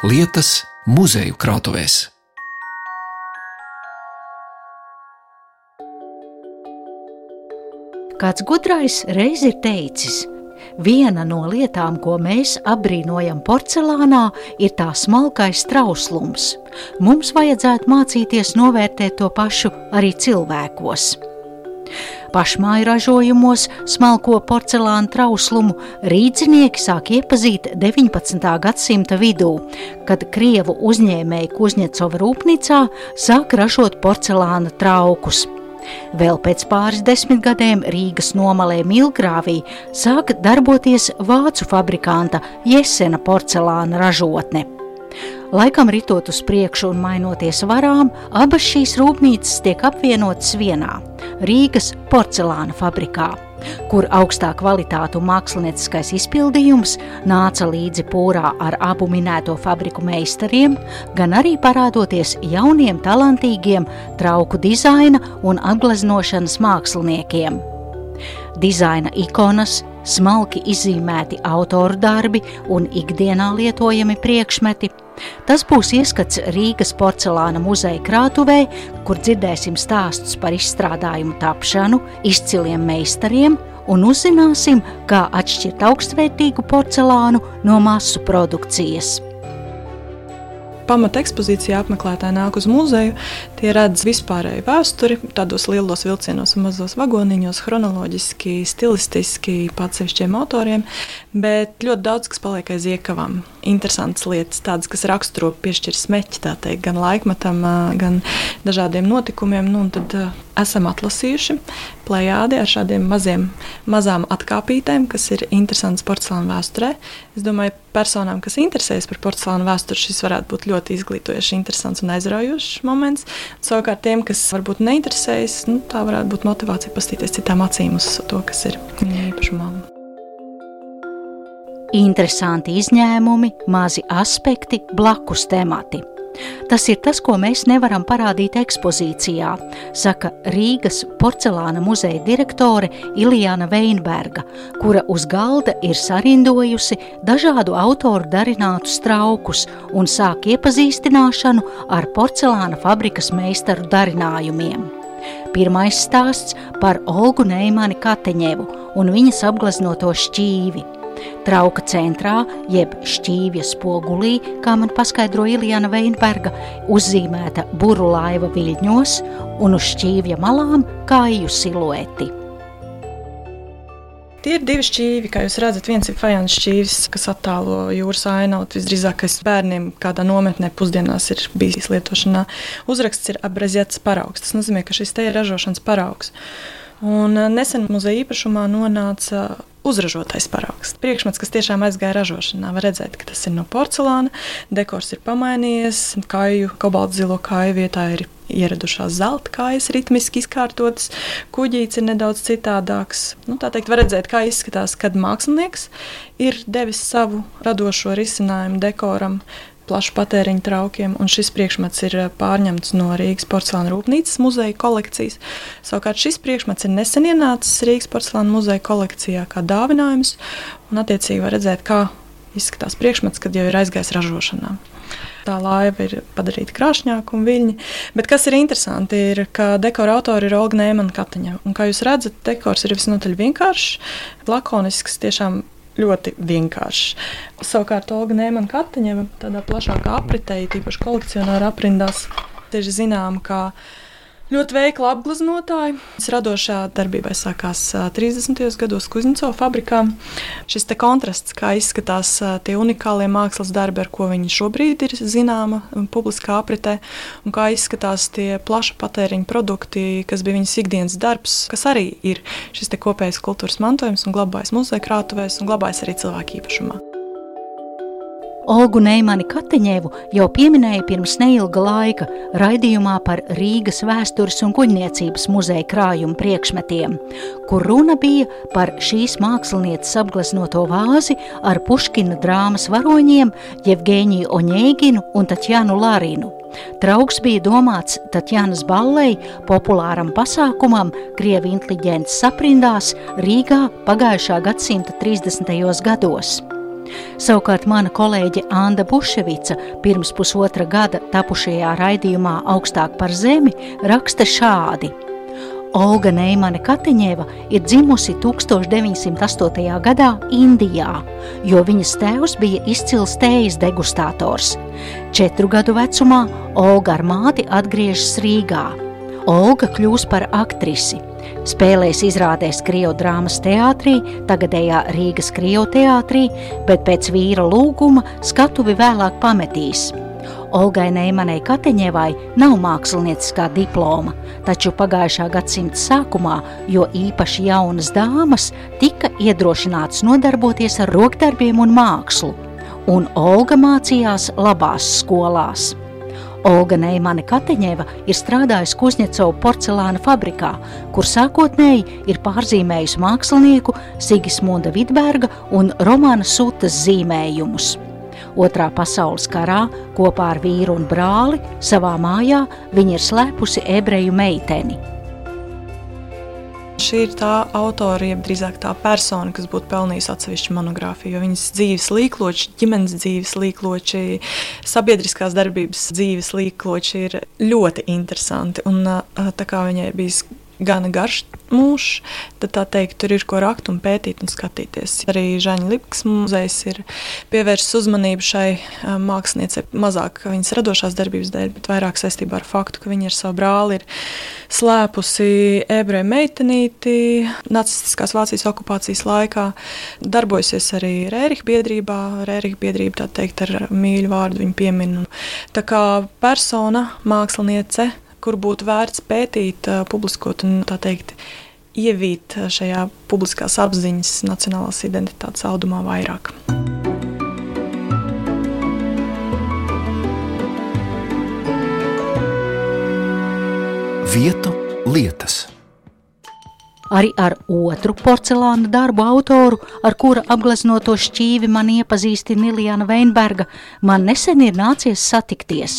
lietas muzeju krātuvēs. Kāds gudrais reiz ir teicis, viena no lietām, ko mēs apbrīnojam porcelānā, ir tā smalkais trauslums. Mums vajadzētu mācīties novērtēt to pašu arī cilvēkos. Pašmāju ražojumos smalko porcelāna trauslumu rīdzinieki sāk iepazīt 19. gadsimta vidū, kad Krievu uzņēmēji Kuzņecova rūpnīcā sāk ražot porcelāna traukus. Vēl pēc pāris desmitgadēm Rīgas nomalē Milgrāvī sāka darboties vācu fabrikanta Jesena porcelāna ražotne. Laikam ritot uz priekšu un mainoties varām, abas šīs rūpnīcas tiek apvienotas vienā - Rīgas porcelāna fabrikā, kur augstā kvalitāte un mākslinieckais izpildījums nāca līdzi pūrā ar abu minēto fabriku meistariem, gan arī parādoties jauniem, talantīgiem trauku dizaina un apgleznošanas māksliniekiem. Dizaina ikonas, smalki izzīmēti autoru darbi un ikdienā lietojami priekšmeti. Tas būs ieskats Rīgas porcelāna muzeja krātuvē, kur dzirdēsim stāstus par izstrādājumu tapšanu, izciliem meistariem un uzzināsim, kā atšķirt augstvērtīgu porcelānu no masu produkcijas pamata ekspozīcijā apmeklētāji nāk uz muzeju, tie redz vispārēju vēsturi, tādos lielos vilcienos un mazos vagoniņos, chronoloģiski, stilistiski, pats sevišķiem autoriem, bet ļoti daudz kas paliek aiz iekavām. Interesantas lietas, tādas, kas raksturo piešķir smeķi, tā teikt, gan laikmatam, gan dažādiem notikumiem. Nu, tad esam atlasījuši plējādi ar šādiem maziem, mazām atkāpītēm, kas ir interesants porcelāna vēsturē. Es domāju, personām, kas interesējas par porcelāna vēsturi, šis varētu būt ļoti izglītojošs, interesants un aizraujošs moments. Savukārt tiem, kas varbūt neinteresējas, nu, tā varētu būt motivācija pastīties citām acīm uz to, kas ir viņa īpašumā. Interesanti izņēmumi, mazi aspekti, blakus temati. Tas ir tas, ko mēs nevaram parādīt ekspozīcijā, saka Rīgas porcelāna muzeja direktore Ilijana Veinberga, kura uz galda ir sarindojusi dažādu autoru darinātus traukus un sāk iepazīstināšanu ar porcelāna fabrikas meistaru darinājumiem. Pirmais stāsts par Olgu Neimani Kateņevu un viņas apgleznoto šķīvi – Trauka centrā, jeb šķīvja spogulī, kā man paskaidroja Iljana Veinberga, uzzīmēta buru laiva viļņos un uz šķīvja malām kāju silueti. Tie ir divi šķīvi, kā jūs redzat. Viens ir fajans šķīvis, kas attēlo jūras ainavu. Visdrīzāk, bērniem kādā nometnē pusdienās ir bijis lietošanā. Uzraksts ir apgleznota paraugs. Tas nozīmē, ka šis te ir ražošanas paraugs. Un eh, nesen muzeja īpašumā nonāca uzražotais paraugs. Priekšmets, kas tiešām aizgāja ražošanā, var redzēt, ka tas ir no porcelāna, dekors ir pamainījies, kāju, kobaltu zilo kāju vietā ir ieradušās zelta kājas, ritmiski izkārtotas, kuģītis ir nedaudz citādāks. Nu, tā teikt, var redzēt, kā izskatās, kad mākslinieks ir devis savu radošo risinājumu dekoram, plašu patēriņu traukiem, un šis priekšmets ir eh, pārņemts no Rīgas porcelāna rūpnīcas muzeja kolekcijas. Savukārt šis priekšmets ir nesen ienācis Rīgas porcelāna muzeja kolekcijā kā dāvinājums, un attiecīgi var redzēt, kā izskatās priekšmets, kad jau ir aizgājis ražošanā. Tā laiva ir padarīta krāšņāka un viļņa. Bet kas ir interesanti, ir, ka dekora autori ir Olga Nēmana Kataņa. Un, kā jūs redzat, dekors ir visnotaļ vienkāršs, lakonisks, tiešām ļoti vienkāršs. Savukārt Olga Nēmana Kataņeva tādā plašākā apritē, tīpaši kolekcionāra aprindās, ir zināma, ka Ļoti veikla apgleznotāja. Radošā darbība sākās 30. gados Kuzņicovā fabrikā. Šis kontrasts, kā izskatās tie unikālie mākslas darbi, ar ko viņi šobrīd ir zināma publiskā apritē, un kā izskatās tie plaša patēriņa produkti, kas bija viņas ikdienas darbs, kas arī ir šis kopējais kultūras mantojums un glabājas muzeja krātuvēs un glabājas arī cilvēku īpašumā. Olgu Neimani Kateņevu jau pieminēja pirms neilga laika raidījumā par Rīgas vēstures un kuģniecības muzeja krājumu priekšmetiem, kur runa bija par šīs mākslinieces apgleznoto vāzi ar Puškina drāmas varoņiem Jevgēņiju Oņēginu un Tatjanu Lārinu. Trauks bija domāts Tatjanas ballei, populāram pasākumam Krievi inteliģents saprindās Rīgā pagājušā gadsimta 30. gados. Savukārt mana kolēģe Anna Buševica pirms pusotra gada tapušajā raidījumā Augstāk par zemi raksta šādi. Olga Neimane Katiņeva ir dzimusi 1908. gadā Indijā, jo viņas tēvs bija izcils tējas degustātors. Četru gadu vecumā Olga ar māti atgriežas Rīgā. Olga kļūs par aktrisi. Spēlēs izrādēs Krievijas drāmas teātrī, tagadējā Rīgas Krievijas teātrī, bet pēc vīra lūguma skatuvi vēlāk pametīs. Olgai Neimanai Kateņevai nav mākslinieckā diploma, taču pagājušā gadsimta sākumā, jo īpaši jaunas dāmas tika iedrošināts nodarboties ar rokdarbiem un mākslu, un Olga mācījās labās skolās. Olga Neimane Kateņeva ir strādājusi Kuzņecovu porcelāna fabrikā, kur sākotnēji ir pārzīmējusi mākslinieku Sigismunda Vidberga un Romana Sutas zīmējumus. Otrā pasaules karā kopā ar vīru un brāli savā mājā viņa ir slēpusi ebreju meiteni. Šī ir tā autora, jeb drīzāk tā persona, kas būtu pelnījusi atsevišķu monogrāfiju. Jo viņas dzīves līkloči, ģimenes dzīves līkloči, sabiedriskās darbības dzīves līkloči ir ļoti interesanti. Un, tā kā viņai bija gana garš mūžs, tad tā teikt, tur ir ko rakt un pētīt un skatīties. Arī Žaņa Lipkas muzejs ir pievērsis uzmanību šai māksliniecei mazāk viņas radošās darbības dēļ, bet vairāk saistībā ar faktu, ka viņa ar savu brāli ir slēpusi ebreju meitenīti nacistiskās Vācijas okupācijas laikā, darbojusies arī Rēriha biedrībā, Rēriha biedrība tā teikt ar mīļu vārdu viņu pieminu. Tā kā persona, māksliniece, kur būtu vērts pētīt, publiskot un tā teikt. Ievīt šajā publiskās apziņas, nacionālās identitātes audumā vairāk. Vietu lietas. Arī ar otru porcelāna darbu autoru, ar kura apgleznoto šķīvi man iepazīstina Iljana Veinberga, man nesen ir nācies satikties.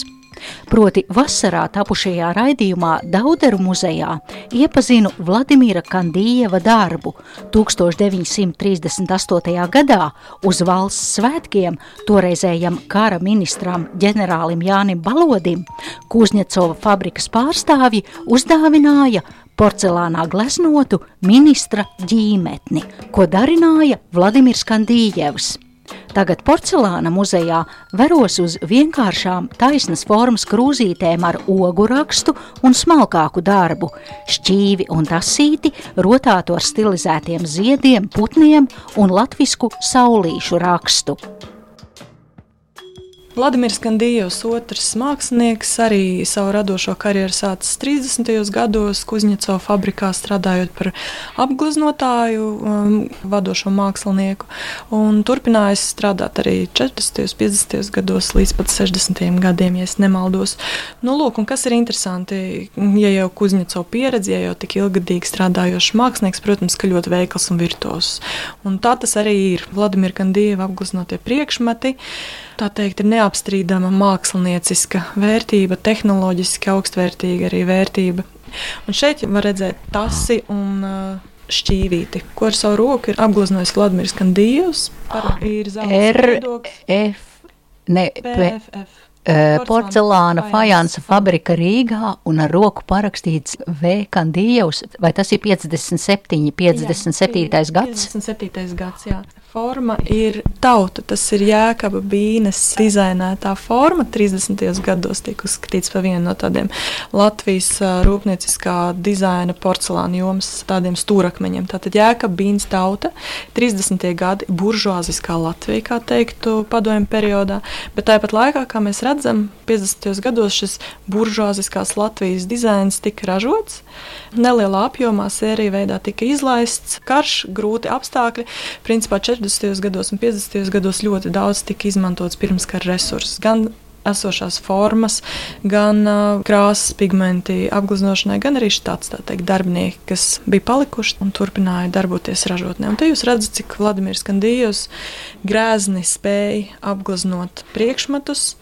Proti vasarā tapušajā raidījumā Dauderu muzejā iepazinu Vladimira Kandījeva darbu 1938. gadā uz valsts svētkiem toreizējam kara ministram ģenerālim Jānim Balodim Kuzņecova fabrikas pārstāvji uzdāvināja porcelānā gleznotu ministra ģīmetni, ko darināja Vladimirs Kandījevs. Tagad porcelāna muzejā veros uz vienkāršām taisnas formas krūzītēm ar ogu rakstu un smalkāku darbu, šķīvi un tasīti, rotāto ar stilizētiem ziediem, putniem un latvisku saulīšu rakstu. Vladimirs Kandījos, otrs mākslinieks, arī savu radošo karjeru sācis 30. gados Kuzņeco fabrikā strādājot par apgleznotāju, um, vadošo mākslinieku, un turpinājis strādāt arī 40. un 50. gados līdz pat 60. gadiem, ja nemaldos. Nu, lūk, kas ir interesanti, ja jau Kuzņeco pieredze, ja jau tik ilgadīgi strādājošs mākslinieks, protams, ka ļoti veikls un virtuos. Un tā tas arī ir. Vladimira Kandījeva apgleznotie priekšmeti tā teikt, ir neapstrīdama mākslinieciska vērtība, tehnoloģiski augstvērtīga arī vērtība. Un šeit var redzēt tasi un uh, šķīvīti, ko ar savu roku ir apgleznojis Vladimirs Kandījus. Ir zelta ne, PFF. Porcelāna fajansa fabrika Rīgā un ar roku parakstīts V. Kandījus, vai tas ir 57, 57. Jā, gads? 57. gads, jā forma ir tauta. Tas ir Jēkaba Bīnes dizainētā forma. 30. gados tika uzskatīts par vienu no tādiem Latvijas rūpnieciskā dizaina porcelāna jomas tādiem stūrakmeņiem. Tātad Jēkaba Bīnes tauta 30. gadi buržuāziskā Latvija, kā teiktu padomju periodā, bet tāpat laikā, kā mēs redzam, 50. gados šis buržuāziskās Latvijas dizains tika ražots. Nelielā apjomā sērija veidā tika izlaists, karš, grūti apstākļi. Principā 40. Gados un 50. gados ļoti daudz tika izmantots pirmskara resursus. Gan esošās formas, gan uh, krāsas, pigmenti apgleznošanai, gan arī štāts teikt, darbinieki, kas bija palikuši un turpināja darboties ražotnē. Un te jūs redzat, cik Vladimirs Kandījos grēzni spēja apgleznot priekšmetus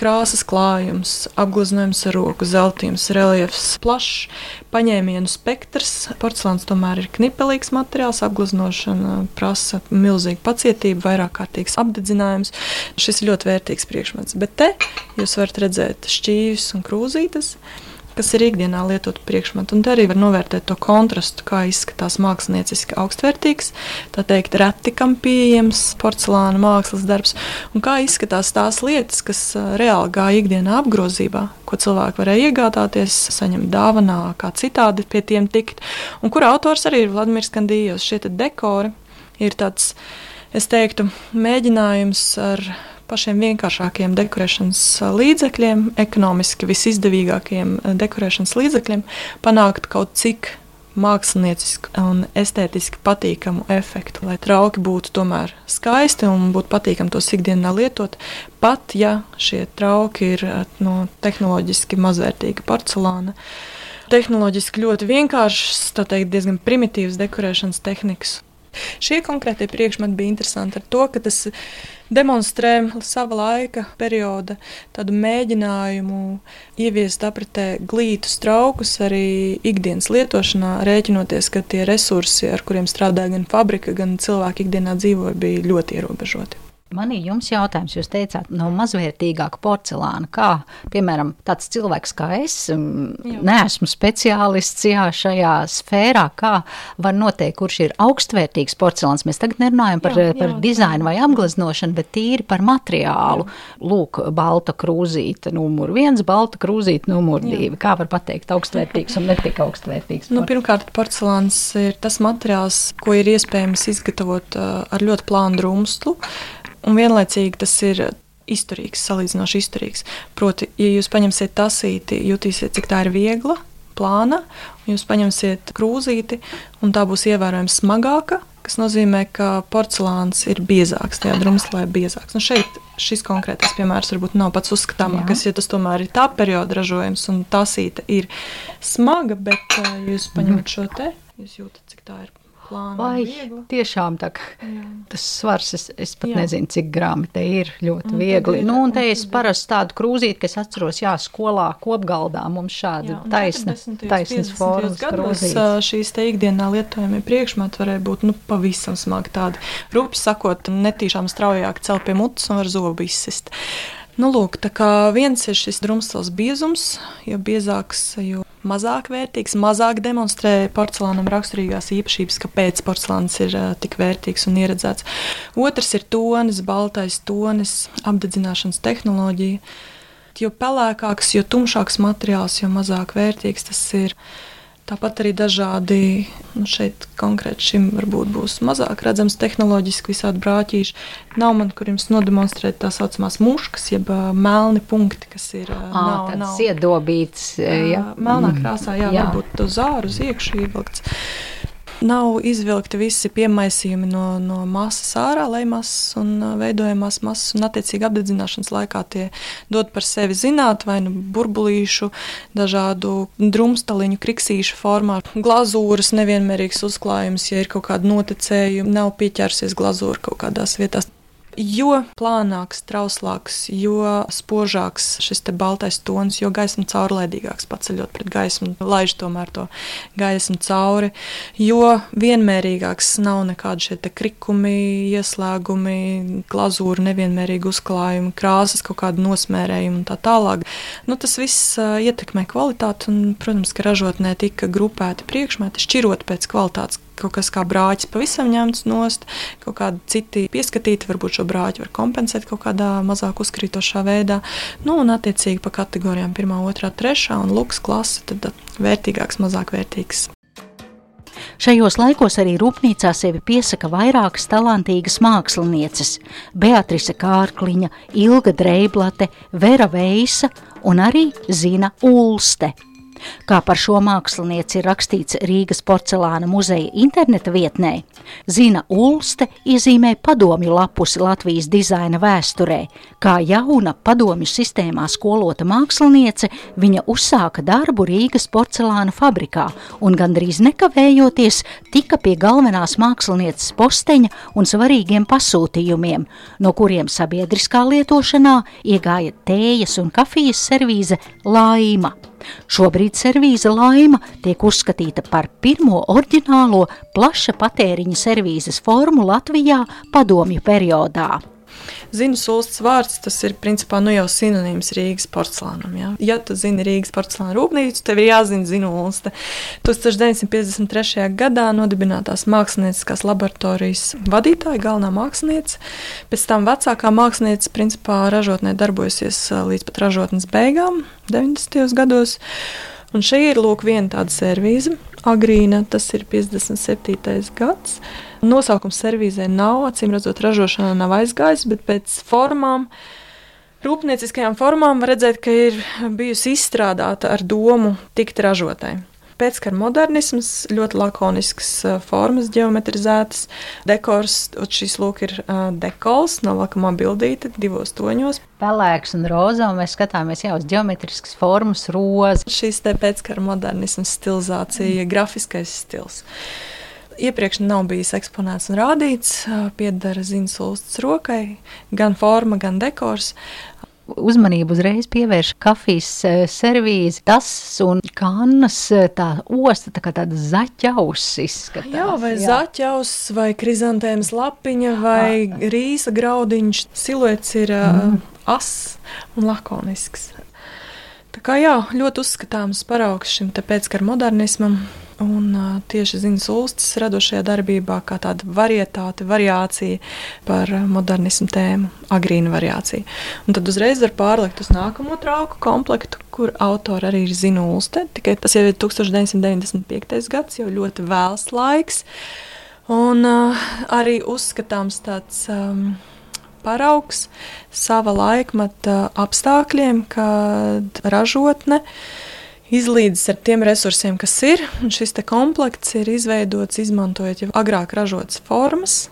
krāsas klājums, apgleznojums ar roku, zeltījums, reliefs, plašs paņēmienu spektrs. Porcelāns tomēr ir knipelīgs materiāls, apgleznošana prasa milzīgu pacietību, vairāk kārtīgs apdedzinājums. Šis ir ļoti vērtīgs priekšmets. Bet te jūs varat redzēt šķīvis un krūzītes kas ir ikdienā lietotu priekšmetu. Un arī var novērtēt to kontrastu, kā izskatās mākslinieciski augstvērtīgs, tā teikt, reti kam pieejams porcelāna mākslas darbs, un kā izskatās tās lietas, kas reāli gāja ikdienā apgrozībā, ko cilvēki varēja iegādāties, saņemt dāvanā, kā citādi pie tiem tikt, un kur autors arī ir Vladimirs Kandījos. Šie dekori ir tāds, es teiktu, mēģinājums ar pašiem vienkāršākajiem dekorēšanas līdzekļiem, ekonomiski visizdevīgākajiem dekorēšanas līdzekļiem, panākt kaut cik māksliniecisku un estētiski patīkamu efektu, lai trauki būtu tomēr skaisti un būtu patīkami tos ikdienā lietot. Pat ja šie trauki ir no tehnoloģiski mazvērtīga porcelāna. Tehnoloģiski ļoti vienkāršs, tā teikt, diezgan primitīvs dekorēšanas tehnikas. Šie konkrētie priekšmeti bija interesanti ar to, ka tas demonstrē sava laika perioda tādu mēģinājumu ieviest apritē glītus traukus arī ikdienas lietošanā, rēķinoties, ka tie resursi, ar kuriem strādāja gan fabrika, gan cilvēki ikdienā dzīvoja, bija ļoti ierobežoti. Man ir jums jautājums, jūs teicāt, no mazvērtīgāka porcelāna. Kā, piemēram, tāds cilvēks kā es, jā. neesmu speciālists jā, šajā sfērā, kā var noteikt, kurš ir augstvērtīgs porcelāns. Mēs tagad nerunājam par, jā, jā, par dizainu vai apgleznošanu, bet tīri par materiālu. Jā. Lūk, balta krūzīte, numur viens, balta krūzīte, numur jā. divi. Kā var pateikt, augstvērtīgs un netik augstvērtīgs? Nu, pirmkārt, porcelāns ir tas materiāls, ko ir iespējams izgatavot uh, ar ļoti plānu drumstu un vienlaicīgi tas ir izturīgs, salīdzinoši izturīgs. Proti, ja jūs paņemsiet tasīti, jutīsiet, cik tā ir viegla, plāna, un jūs paņemsiet krūzīti, un tā būs ievērojami smagāka, kas nozīmē, ka porcelāns ir biezāks, tajā drumslā ir biezāks. Un šeit šis konkrētais piemērs varbūt nav pats uzskatāmākais, ja tas tomēr ir tā perioda ražojums, un tasīta ir smaga, bet ja jūs paņemat šo te, jūs jūtat, cik tā ir plāna. Vai viegla. tiešām tā, tas svars, es, es pat jā. nezinu, cik grāmi te ir ļoti un viegli. Ir, nu, un te un es parasti tādu krūzīti, kas atceros, jā, skolā kopgaldā mums šāda taisna, taisnas formas krūzītes. Šīs te ikdienā lietojamie priekšmeti varēja būt, nu, pavisam smagi tādi. Rūpīgi sakot, netīšām straujāk cel pie mutes un var zobu izsist. Nu, lūk, tā kā viens ir šis drumstils biezums, jo biezāks, jo mazāk vērtīgs, mazāk demonstrē porcelānam raksturīgās īpašības, kāpēc porcelāns ir uh, tik vērtīgs un ieredzēts. Otrs ir tonis, baltais tonis, apdedzināšanas tehnoloģija. Jo pelēkāks, jo tumšāks materiāls, jo mazāk vērtīgs tas ir. Tāpat arī dažādi, nu šeit konkrēti šim varbūt būs mazāk redzams tehnoloģiski visādi brāķīši. Nav man, kur jums nodemonstrēt tā saucamās muškas, jeb uh, melni punkti, kas ir uh, nav, nav, iedobīts. Jā, melnā krāsā, jā, jā. varbūt to zāru uz iekšu ievilkts nav izvilkti visi piemaisījumi no, no masas ārā, lejmasas un veidojamās masas, un attiecīgi apdedzināšanas laikā tie dod par sevi zināt, vai nu burbulīšu, dažādu drumstaliņu, kriksīšu formā, glazūras nevienmērīgs uzklājums, ja ir kaut kāda noticējuma, nav pieķērsies glazūra kaut kādās vietās. Jo plānāks, trauslāks, jo spožāks šis baltais tons, jo gaisma caurlaidīgāks paceļot pret gaismu, laiž tomēr to gaismu cauri, jo vienmērīgāks nav nekādi šie krikumi, ieslēgumi, glazūra, nevienmērīgi uzklājumi, krāsas, kaut kāda nosmērējuma un tā tālāk. Nu, tas viss ietekmē kvalitāti un, protams, ka ražotnē tika grupēti priekšmeti, šķirot pēc kvalitātes kaut kas kā brāķis pavisam ņemts nost, kaut kādi citi pieskatīti, varbūt šo brāķi var kompensēt kaut kādā mazāk uzkrītošā veidā. Nu, un attiecīgi pa kategorijām 1, 2, 3 un luks klase, tad vērtīgāks, mazāk vērtīgs. Šajos laikos arī rūpnīcā sevi piesaka vairākas talantīgas mākslinieces - Beatrice Kārkliņa, Ilga Dreiblate, Vera Veisa un arī Zina Ulste. Kā par šo mākslinieci ir rakstīts Rīgas porcelāna muzeja interneta vietnē, Zina Ulste iezīmē padomju lapusi Latvijas dizaina vēsturē. Kā jauna padomju sistēmā skolota māksliniece, viņa uzsāka darbu Rīgas porcelāna fabrikā un gandrīz nekavējoties tika pie galvenās mākslinieces posteņa un svarīgiem pasūtījumiem, no kuriem sabiedriskā lietošanā iegāja tējas un kafijas servīze Laima. Šobrīd servīze laima tiek uzskatīta par pirmo oriģinālo plaša patēriņa servīzes formu Latvijā padomju periodā. Zinu, sulsts vārds, tas ir principā nu jau sinonīms Rīgas porcelānam. Ja, ja tu zini Rīgas porcelāna rūpnīcu, tev ir jāzina zinulste. 1953. gadā nodibinātās mākslinieckās laboratorijas vadītāja, galvenā mākslinieca, pēc tam vecākā mākslinieca principā ražotnē darbojusies līdz pat ražotnes beigām 90. gados. Un šī ir lūk viena tāda servīze, agrīna, tas ir 57. gads. Nosaukums servīzē nav, acīm redzot, ražošana nav aizgājis, bet pēc formām. Rūpnieciskajām formām var redzēt, ka ir bijusi izstrādāta ar domu tikt ražotai. Pēckara modernisms, ļoti lakonisks formas, geometrizētas, dekors, šis lūk ir dekols no lakamā bildīte divos toņos. Pelēks un rozā, un mēs skatāmies jau uz geometriskas formas rozi. Šis te pēckara modernisms stilizācija, grafiskais stils iepriekš nav bijis eksponēts un rādīts. Piedara Zinas Ulstas rokai, gan forma, gan dekors. Uzmanību uzreiz pievērš kafijas servīze, tas un kannas tā osta, tā kā tāda zaķaus izskatās. Jā, vai jā. zaķaus, vai krizantēmas lapiņa, vai rīsa graudiņš. Siluets ir mm. as un lakonisks. Tā kā jā, ļoti uzskatāms paraugs šim pēckara modernismam. Un tieši Zinas Ulstas radošajā darbībā, kā tāda varietāte, variācija par modernismu tēmu, agrīna variācija. Un tad uzreiz var pārlikt uz nākamo trauku komplektu, kur autora arī ir Zina Ulste. Tikai tas jau ir 1995. gads, jau ļoti vēls laiks. Un uh, arī uzskatāms tāds. Um, Paraugs sava laikmeta apstākļiem, kad ražotne uh, izlīdzis ar tiem resursiem, kas ir. Šis komplekts ir izveidots izmantojot jau agrāk ražotas formas.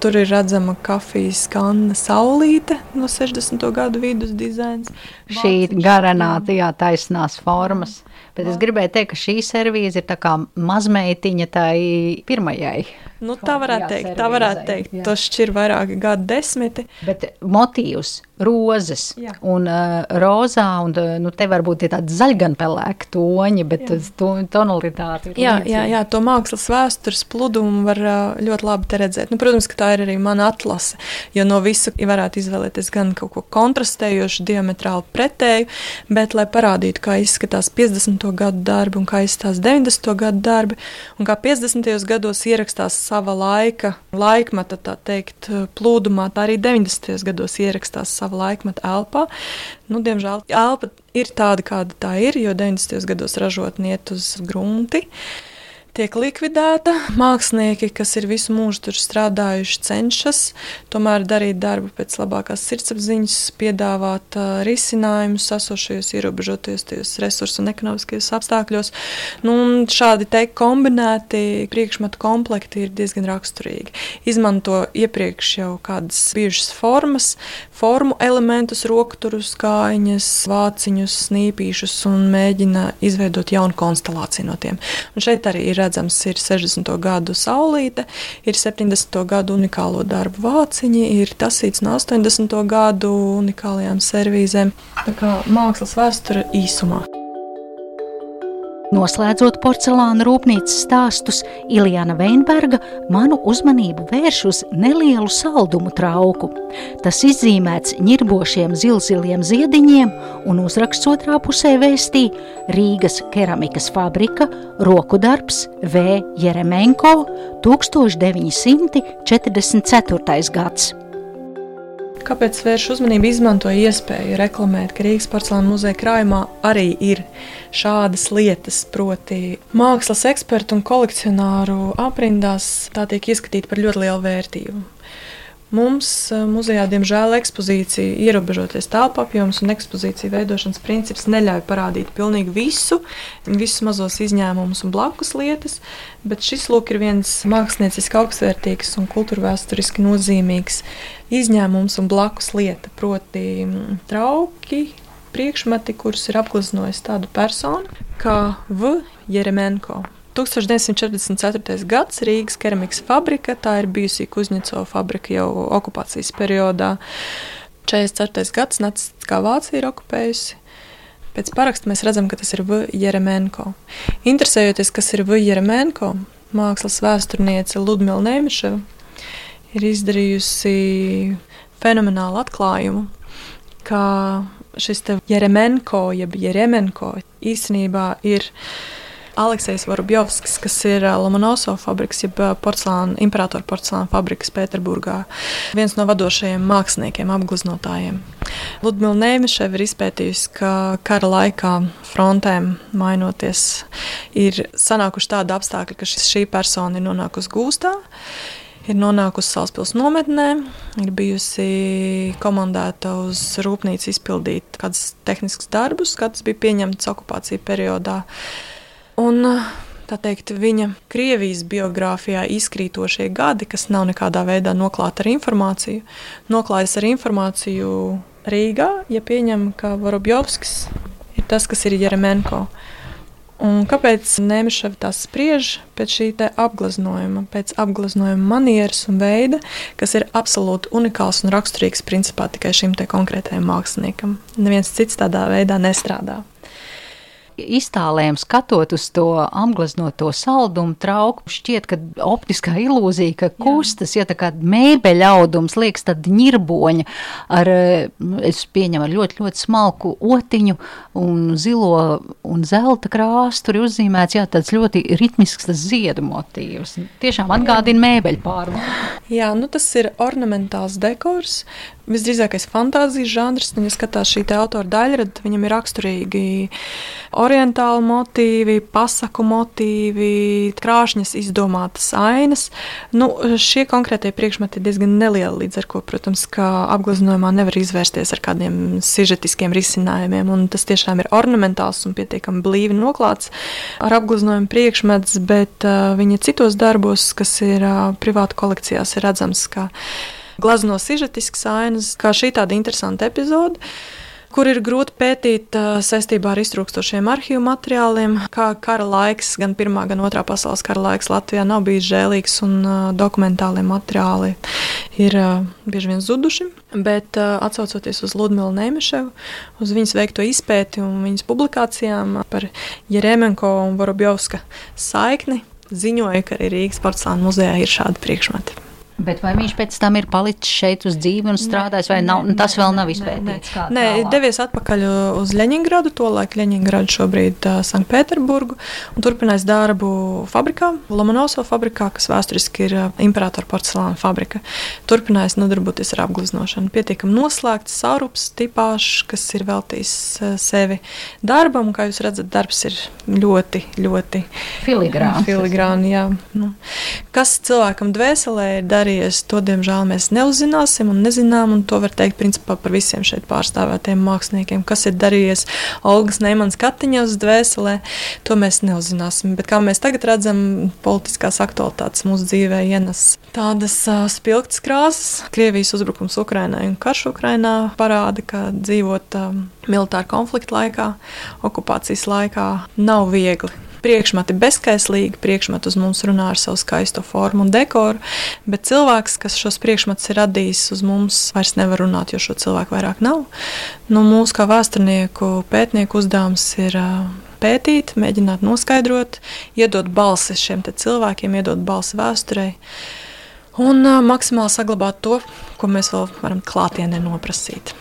Tur ir redzama kafijas kanna saulīte no 60. gadu vidus dizains. Šī garanā, jā, taisnās formas. Bet es gribēju teikt, ka šī servīze ir tā kā mazmeitiņa tai pirmajai. Nu, tā varētu teikt, tā varētu teikt. Jā. Tas šķir vairāki gadu desmiti. Bet motīvs, rozes jā. un uh, rozā, un uh, nu, te varbūt ir tādi zaļganpelēki toņi, bet to, tonalitāte ir jā, līdzīga. jā, jā, to mākslas vēstures pludumu var uh, ļoti labi te redzēt. Nu, protams, ka tā ir arī mana atlase, jo no visa varētu izvēlēties gan kaut ko kontrastējošu, diametrāli pretēju, bet lai parādītu, kā izskatās 50 gadu darbi un kā izskatās 90. gadu darbi, un kā 50. gados ierakstās sava laika, laikmeta, tā teikt, plūdumā, tā arī 90. gados ierakstās sava laikmeta elpā. Nu, diemžēl elpa ir tāda, kāda tā ir, jo 90. gados ražotni iet uz grunti. Tiek likvidēta. Mākslinieki, kas ir visu mūžu tur strādājuši, cenšas tomēr darīt darbu pēc labākās sirdsapziņas, piedāvāt uh, risinājumus esošajos ierobežotajos resursu un ekonomiskajos apstākļos. Nu, šādi te kombinēti priekšmetu komplekti ir diezgan raksturīgi. Izmanto iepriekš jau kādas bijušas formas, formu elementus, rokturus, kājiņas, vāciņus, snīpīšus un mēģina izveidot jaunu konstelāciju no tiem. Un šeit arī ir redzams, ir 60. gadu saulīte, ir 70. gadu unikālo darbu vāciņi, ir tasīts no 80. gadu unikālajām servīzēm. Tā kā mākslas vēsture īsumā. Noslēdzot porcelāna rūpnīcas stāstus, Iljana Veinberga manu uzmanību vērš uz nelielu saldumu trauku. Tas izzīmēts ņirbošiem zilziliem ziediņiem un uzraksts otrā pusē vēstī Rīgas keramikas fabrika, roku darbs V. Jeremenko 1944. gads. Kāpēc vērš uzmanību izmantoja iespēju reklamēt, ka Rīgas porcelāna muzeja krājumā arī ir šādas lietas, proti, mākslas ekspertu un kolekcionāru aprindās tā tiek izskatīta par ļoti lielu vērtību. Mums muzejā, diemžēl, ekspozīcija ierobežoties telpu apjoms un ekspozīciju veidošanas princips neļauj parādīt pilnīgi visu, visus mazos izņēmumus un blakus lietas, bet šis lūk ir viens mākslinieciski augstvērtīgs un kultūrvēsturiski nozīmīgs izņēmums un blakus lieta, proti trauki, priekšmeti, kurus ir apgleznojis tādu personu kā V. Jeremenko. 1944. gads Rīgas keramikas fabrika. Tā ir bijusi Kuzņecova fabrika jau okupācijas periodā. 44. gads Nacistiskā Vācija ir okupējusi. Pēc paraksta mēs redzam, ka tas ir V. Jeremenko. Interesējoties, kas ir V. Jeremenko, mākslas vēsturniece Ludmila Nēmiševa ir izdarījusi fenomenālu atklājumu, ka šis Jeremenko, jeb Jeremenko īstenībā ir Aleksis Vorobjovskis, kas ir Lomonosova fabriks, jeb porcelāna, imperatora porcelāna fabrikas Pēterburgā. Viens no vadošajiem māksliniekiem, apgleznotājiem. Ludmila Nēmiševa ir izpētījusi, ka kara laikā frontēm mainoties, ir sanākuši tādi apstākļi, ka šis, šī persona ir nonākusi gūstā ir nonākusi Salaspils nometnē, ir bijusi komandēta uz rūpnīcu izpildīt kādus tehniskus darbus, kāds bija pieņemts okupācijas periodā. Un, tā teikt, viņa Krievijas biogrāfijā izkrītošie gadi, kas nav nekādā veidā noklāti ar informāciju, noklājas ar informāciju Rīgā, ja pieņem, ka Vorobjovskis ir tas, kas ir Jeremenko. Un kāpēc Nēmišava tā spriež pēc šī apgleznojuma, pēc apgleznojuma manieres un veida, kas ir absolūti unikāls un raksturīgs principā tikai šim konkrētajam māksliniekam. Neviens cits tādā veidā nestrādā iztālēm skatot uz to apgleznoto saldumu trauku, šķiet, ka optiskā ilūzija, ka kustas, ja tā kā mēbeļa audums liekas tad ņirboņa ar, es pieņemu, ar ļoti, ļoti smalku otiņu un zilo un zelta krāsu, tur ir uzzīmēts, jā, tāds ļoti ritmisks tas ziedu motīvs. Tiešām atgādina mēbeļu pārvaldu. Jā, nu tas ir ornamentāls dekors, visdrīzākais fantāzijas žanrs. Ja skatās šī autora daļa, tad viņam ir raksturīgi orientāli motīvi, pasaku motīvi, krāšņas izdomātas ainas. Nu, šie konkrētie priekšmeti ir diezgan nelieli, līdz ar to, protams, apgleznojumā nevar izvērsties ar kādiem sižetiskiem risinājumiem. Tas tiešām ir ornamentāls un pietiekami blīvi noklāts ar apgleznojumu priekšmets, bet uh, viņa citos darbos, kas ir uh, privātu kolekcijās, ir redzams, ka glazno sižetisks ainas, kā šī tāda interesanta epizode kur ir grūti pētīt saistībā ar iztrūkstošiem arhīvu materiāliem. Kā kara laiks, gan Pirmā, gan Otrā pasaules kara laiks Latvijā nav bijis žēlīgs, un dokumentālie materiāli ir bieži vien zuduši. Bet atcaucoties uz Ludmilu Nēmeševu, uz viņas veikto izpēti un viņas publikācijām par Jeremenko un Vorobjovska saikni, ziņoja, ka arī Rīgas porcelāna muzejā ir šādi priekšmeti. Bet vai viņš pēc tam ir palicis šeit uz dzīvi un strādājis, vai nav, nē, tas vēl nav izpētīts? Nē, nē, devies atpakaļ uz Leņingradu, tolaik Leņingradu šobrīd uh, Sanktpēterburgu, un turpinājis darbu fabrikā, Lomonosova fabrikā, kas vēsturiski ir uh, imperatora porcelāna fabrika. Turpinājis nodarboties ar apgleznošanu. Pietiekami noslēgts saurups tipāžs, kas ir veltījis uh, sevi darbam, un kā jūs redzat, darbs ir ļoti, ļoti filigrāns. filigrāni, jā. Nu, kas cilvēkam dvēselē ir darījis? Darījies, to diemžēl mēs neuzzināsim un nezinām. Un to var teikt principā par visiem šeit pārstāvētiem māksliniekiem. Kas ir darījies Olgas Neimans Katiņas dvēselē, to mēs neuzzināsim. Bet kā mēs tagad redzam, politiskās aktualitātes mūsu dzīvē ienes tādas uh, spilgtas krāsas. Krievijas uzbrukums Ukrainai un karš Ukrainā parāda, ka dzīvot uh, militāra konflikta laikā, okupācijas laikā nav viegli priekšmeti bezskaislīgi, priekšmeti uz mums runā ar savu skaisto formu un dekoru, bet cilvēks, kas šos priekšmetus ir radījis uz mums, vairs nevar runāt, jo šo cilvēku vairāk nav. Nu, mūsu kā vēsturnieku pētnieku uzdevums ir pētīt, mēģināt noskaidrot, iedot balsi šiem cilvēkiem, iedot balsi vēsturei. Un maksimāli saglabāt to, ko mēs vēl varam klātienē noprasīt.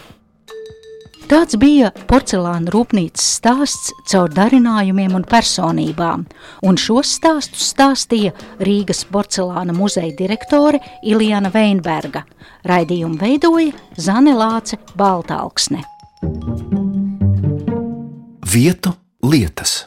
Tāds bija porcelāna rūpnīcas stāsts caur darinājumiem un personībām, un šos stāstus stāstīja Rīgas porcelāna muzeja direktore Iljana Veinberga. Raidījumu veidoja Zane Lāce Baltāksne. Vietu lietas.